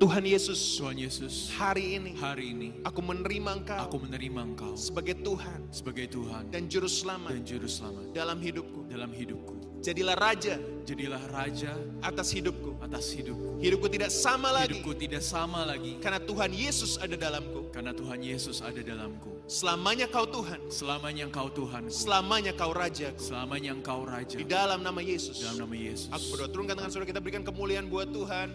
Tuhan Yesus, Tuhan Yesus, hari ini hari ini aku menerima Engkau aku menerima Engkau sebagai Tuhan sebagai Tuhan dan Juru Selamat dan Juru Selamat dalam hidupku. dalam hidupku. Jadilah Raja jadilah raja atas hidupku. atas hidupku. Hidupku tidak sama lagi Hidupku tidak sama lagi karena Tuhan Yesus ada dalamku. karena Tuhan Yesus ada dalamku. Selamanya kau Tuhan, Selamanya Engkau Tuhan, selamanya kau Rajaku. selamanya Engkau Raja. Di dalam nama Yesus. Dalam nama Yesus. Aku berdoa turunkan tangan saudara kita berikan kemuliaan buat Tuhan.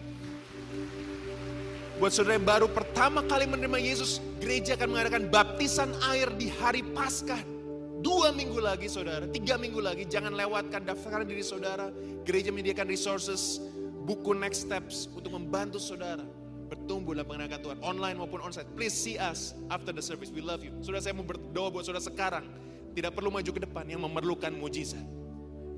Buat saudara yang baru pertama kali menerima Yesus, gereja akan mengadakan baptisan air di hari Paskah. Dua minggu lagi saudara, tiga minggu lagi, jangan lewatkan daftarkan diri saudara. Gereja menyediakan resources, buku next steps untuk membantu saudara bertumbuh dalam pengenalan Tuhan, online maupun onsite. Please see us after the service, we love you. Saudara saya mau berdoa buat saudara sekarang, tidak perlu maju ke depan yang memerlukan mujizat.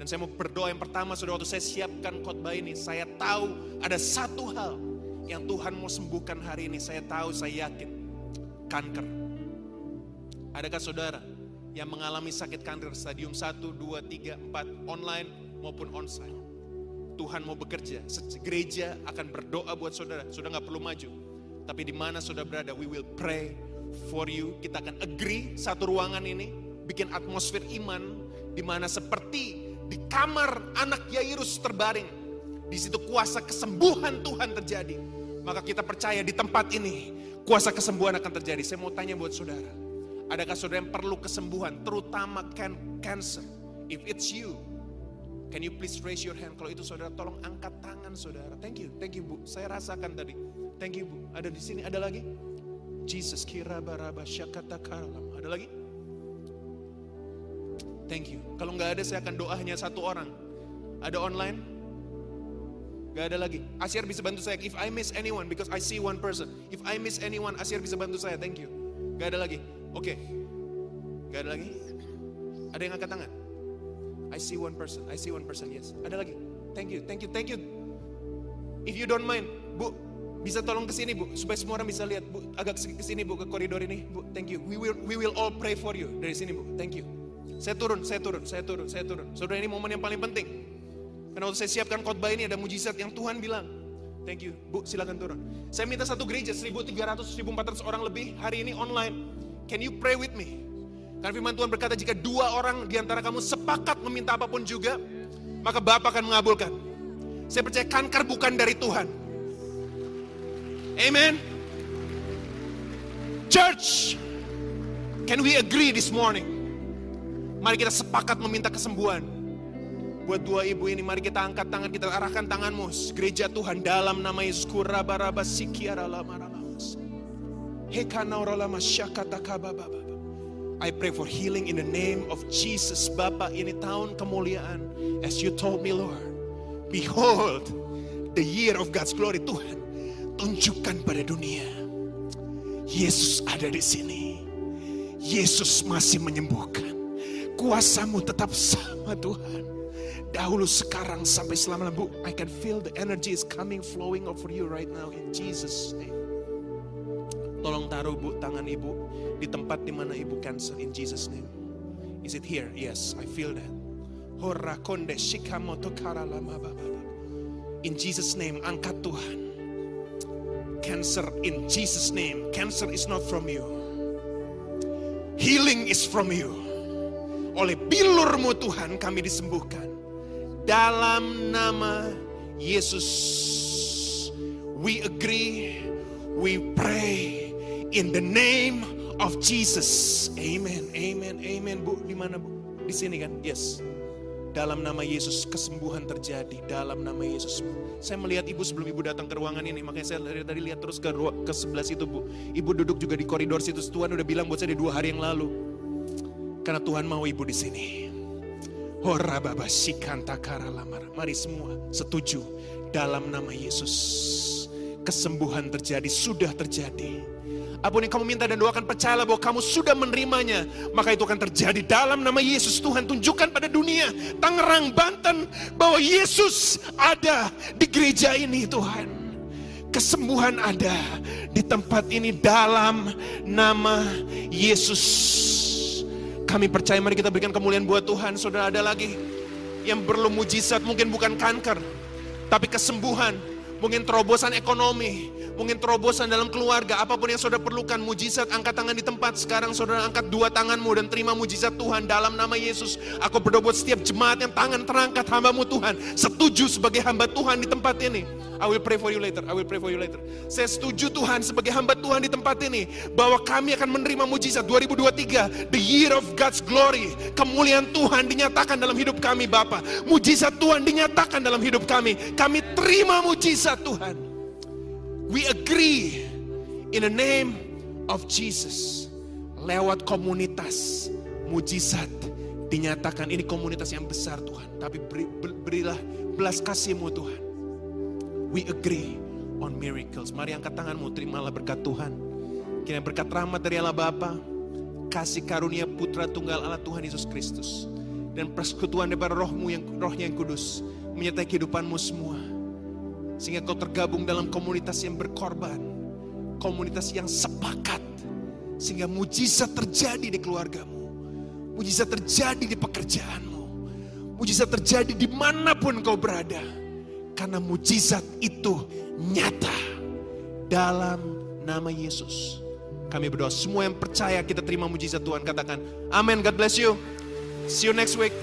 Dan saya mau berdoa yang pertama saudara waktu saya siapkan khotbah ini, saya tahu ada satu hal yang Tuhan mau sembuhkan hari ini. Saya tahu, saya yakin. Kanker. Adakah saudara yang mengalami sakit kanker stadium 1, 2, 3, 4 online maupun onsite? Tuhan mau bekerja, gereja akan berdoa buat saudara. Saudara nggak perlu maju. Tapi di mana saudara berada, we will pray for you. Kita akan agree satu ruangan ini, bikin atmosfer iman, di mana seperti di kamar anak Yairus terbaring. Di situ kuasa kesembuhan Tuhan terjadi. Maka kita percaya di tempat ini, kuasa kesembuhan akan terjadi. Saya mau tanya buat saudara, adakah saudara yang perlu kesembuhan, terutama can cancer? If it's you, Can you please raise your hand? Kalau itu saudara tolong angkat tangan saudara. Thank you, thank you bu. Saya rasakan tadi. Thank you bu. Ada di sini, ada lagi? Jesus kira baraba syakata kalam. Ada lagi? Thank you. Kalau nggak ada saya akan doa hanya satu orang. Ada online? Gak ada lagi. Asyar bisa bantu saya. If I miss anyone, because I see one person. If I miss anyone, Asyar bisa bantu saya. Thank you. Gak ada lagi. Oke. Gak ada lagi. Ada yang angkat tangan? I see one person. I see one person. Yes. Ada lagi. Thank you. Thank you. Thank you. If you don't mind, Bu, bisa tolong ke sini, Bu, supaya semua orang bisa lihat, Bu. Agak ke sini, Bu, ke koridor ini, Bu. Thank you. We will we will all pray for you dari sini, Bu. Thank you. Saya turun, saya turun, saya turun, saya turun. Saudara ini momen yang paling penting. Karena waktu saya siapkan khotbah ini ada mujizat yang Tuhan bilang. Thank you. Bu, silakan turun. Saya minta satu gereja 1300 1400 orang lebih hari ini online. Can you pray with me? Karena firman Tuhan berkata jika dua orang di antara kamu sepakat meminta apa pun juga, maka Bapa akan mengabulkan. Saya percaya kanker bukan dari Tuhan. Amen. Church, can we agree this morning? Mari kita sepakat meminta kesembuhan. Buat dua ibu ini, mari kita angkat tangan, kita arahkan tanganmu. Gereja Tuhan dalam nama Yesus. Kurabaraba sikiara I pray for healing in the name of Jesus. Bapa, ini tahun kemuliaan. As you told me, Lord. Behold, the year of God's glory. Tuhan, tunjukkan pada dunia. Yesus ada di sini. Yesus masih menyembuhkan. Kuasamu tetap sama Tuhan. Dahulu sekarang sampai selama Bu, I can feel the energy is coming flowing over you right now in Jesus name. Tolong taruh Bu tangan Ibu di tempat di mana Ibu cancer in Jesus name. Is it here? Yes, I feel that. Horakonde shikamoto karalama. In Jesus name, angkat Tuhan. Cancer in Jesus name. Cancer is not from you. Healing is from you. Oleh bilurmu Tuhan kami disembuhkan. Dalam nama Yesus. We agree, we pray in the name of Jesus. Amen, amen, amen. Bu, di mana Bu? Di sini kan? Yes. Dalam nama Yesus kesembuhan terjadi dalam nama Yesus. Saya melihat ibu sebelum ibu datang ke ruangan ini, makanya saya dari tadi lihat terus ke ruang ke sebelah situ bu. Ibu duduk juga di koridor situ. Tuhan udah bilang buat saya di dua hari yang lalu. Karena Tuhan mau ibu di sini. Hora baba sikanta lamar. Mari semua setuju dalam nama Yesus. Kesembuhan terjadi, sudah terjadi. Apa pun yang kamu minta dan doakan percayalah bahwa kamu sudah menerimanya. Maka itu akan terjadi dalam nama Yesus. Tuhan tunjukkan pada dunia Tangerang, Banten bahwa Yesus ada di gereja ini Tuhan. Kesembuhan ada di tempat ini dalam nama Yesus. Kami percaya mari kita berikan kemuliaan buat Tuhan. Saudara ada lagi yang perlu mujizat mungkin bukan kanker. Tapi kesembuhan Mungkin terobosan ekonomi, mungkin terobosan dalam keluarga, apa pun yang saudara perlukan, mujizat angkat tangan di tempat. Sekarang saudara angkat dua tanganmu dan terima mujizat Tuhan dalam nama Yesus. Aku berdoa buat setiap jemaat yang tangan terangkat hambamu Tuhan. Setuju sebagai hamba Tuhan di tempat ini. I will pray for you later. I will pray for you later. Saya setuju Tuhan sebagai hamba Tuhan di tempat ini bahwa kami akan menerima mujizat 2023, the year of God's glory. Kemuliaan Tuhan dinyatakan dalam hidup kami Bapa. Mujizat Tuhan dinyatakan dalam hidup kami. Kami terima mujizat Tuhan. We agree in the name of Jesus. Lewat komunitas mujizat dinyatakan ini komunitas yang besar Tuhan. Tapi beri, berilah belas kasih-Mu Tuhan. We agree on miracles. Mari angkat tanganmu, terimalah berkat Tuhan. Kiranya berkat rahmat dari Allah Bapa, kasih karunia Putra Tunggal Allah Tuhan Yesus Kristus, dan persekutuan daripada rohmu yang rohnya yang kudus menyertai kehidupanmu semua. Sehingga kau tergabung dalam komunitas yang berkorban, komunitas yang sepakat, sehingga mujizat terjadi di keluargamu, mujizat terjadi di pekerjaanmu, mujizat terjadi di mana pun kau berada karena mujizat itu nyata dalam nama Yesus. Kami berdoa semua yang percaya kita terima mujizat Tuhan katakan amin. God bless you. See you next week.